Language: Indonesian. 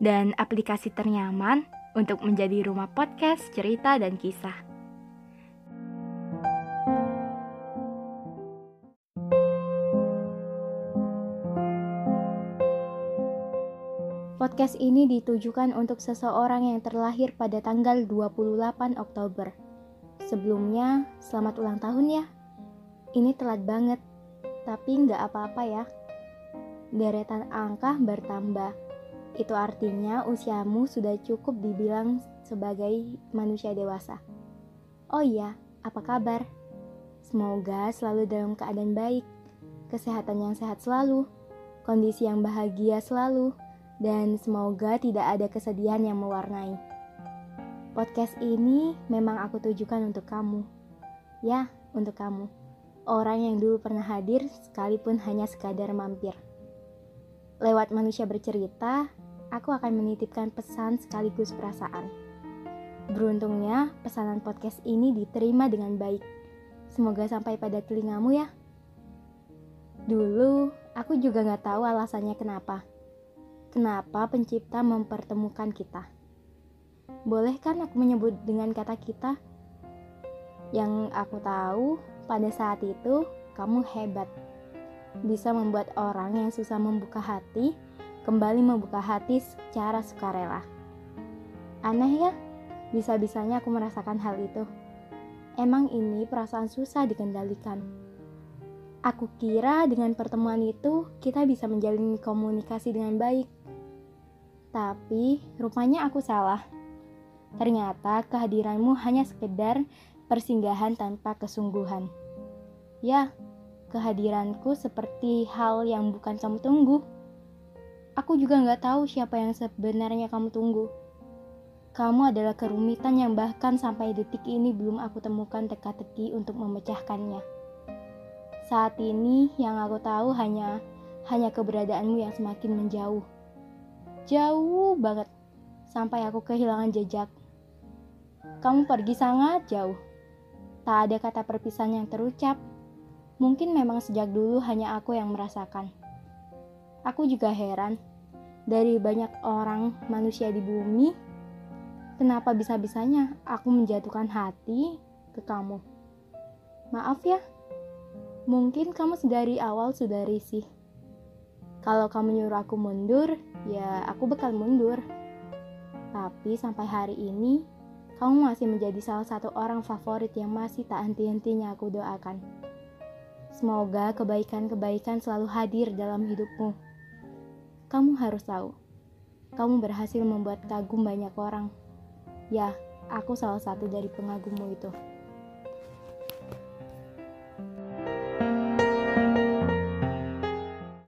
dan aplikasi ternyaman untuk menjadi rumah podcast, cerita, dan kisah. Podcast ini ditujukan untuk seseorang yang terlahir pada tanggal 28 Oktober. Sebelumnya, selamat ulang tahun ya. Ini telat banget, tapi nggak apa-apa ya. Deretan angka bertambah itu artinya usiamu sudah cukup dibilang sebagai manusia dewasa. Oh iya, apa kabar? Semoga selalu dalam keadaan baik, kesehatan yang sehat selalu, kondisi yang bahagia selalu, dan semoga tidak ada kesedihan yang mewarnai. Podcast ini memang aku tujukan untuk kamu. Ya, untuk kamu. Orang yang dulu pernah hadir sekalipun hanya sekadar mampir. Lewat manusia bercerita, aku akan menitipkan pesan sekaligus perasaan. Beruntungnya, pesanan podcast ini diterima dengan baik. Semoga sampai pada telingamu ya. Dulu, aku juga gak tahu alasannya kenapa. Kenapa pencipta mempertemukan kita. Boleh kan aku menyebut dengan kata kita? Yang aku tahu, pada saat itu kamu hebat. Bisa membuat orang yang susah membuka hati kembali membuka hati secara sukarela. Aneh ya, bisa-bisanya aku merasakan hal itu. Emang ini perasaan susah dikendalikan. Aku kira dengan pertemuan itu kita bisa menjalin komunikasi dengan baik. Tapi rupanya aku salah. Ternyata kehadiranmu hanya sekedar persinggahan tanpa kesungguhan. Ya, kehadiranku seperti hal yang bukan kamu tunggu. Aku juga nggak tahu siapa yang sebenarnya kamu tunggu. Kamu adalah kerumitan yang bahkan sampai detik ini belum aku temukan teka-teki untuk memecahkannya. Saat ini yang aku tahu hanya hanya keberadaanmu yang semakin menjauh. Jauh banget sampai aku kehilangan jejak. Kamu pergi sangat jauh. Tak ada kata perpisahan yang terucap. Mungkin memang sejak dulu hanya aku yang merasakan. Aku juga heran, dari banyak orang manusia di bumi, kenapa bisa-bisanya aku menjatuhkan hati ke kamu? Maaf ya, mungkin kamu dari awal sudah risih. Kalau kamu nyuruh aku mundur, ya aku bakal mundur. Tapi sampai hari ini, kamu masih menjadi salah satu orang favorit yang masih tak henti-hentinya aku doakan. Semoga kebaikan-kebaikan selalu hadir dalam hidupmu kamu harus tahu, kamu berhasil membuat kagum banyak orang. Ya, aku salah satu dari pengagummu itu.